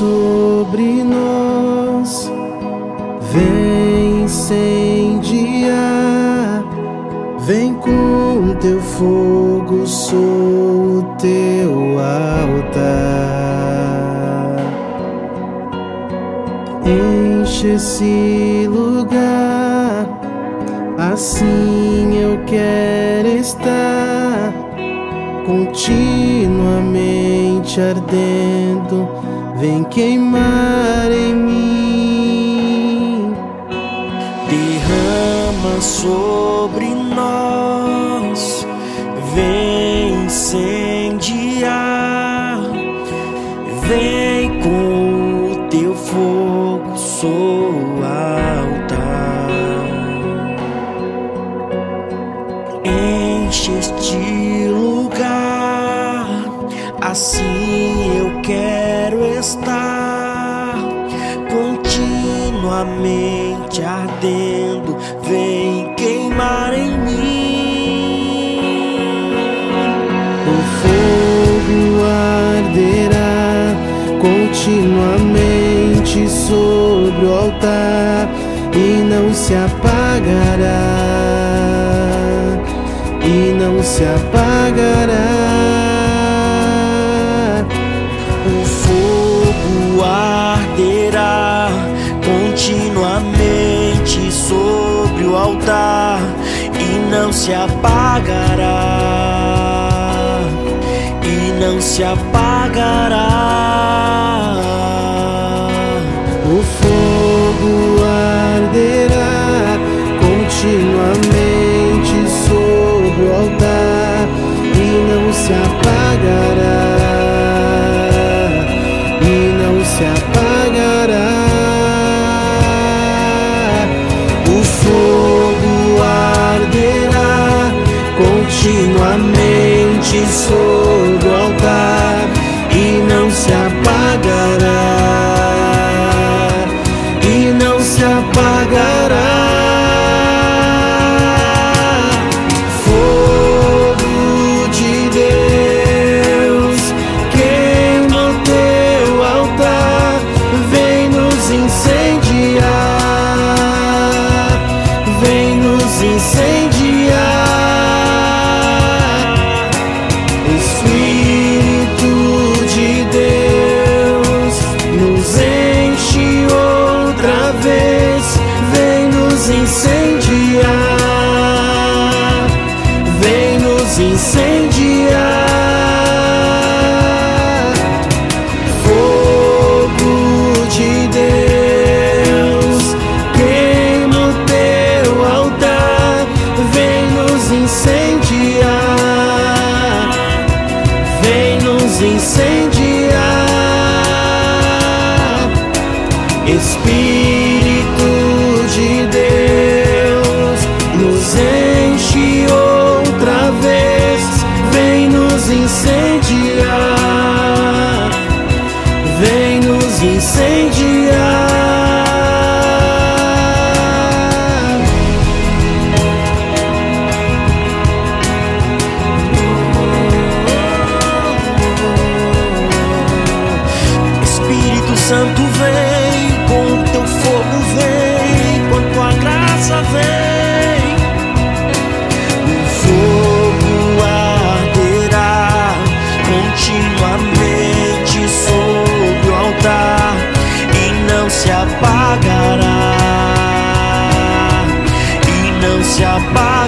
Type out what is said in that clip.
sobre nós, vem incendiar, vem com teu fogo, sou o teu altar. Enche esse lugar, assim eu quero estar continuamente ardendo, vem queimar em mim. Derrama sobre nós, vem incendiar, vem com o teu fogo, sou altar. Enche este lugar, assim ardendo, vem queimar em mim. O fogo arderá continuamente sobre o altar e não se apagará. E não se apagará. O altar e não se apagará. E não se apagará. Incendiar. Espírito de Deus, nos enche outra vez, vem nos incendiar, vem nos incendiar. It's 下班。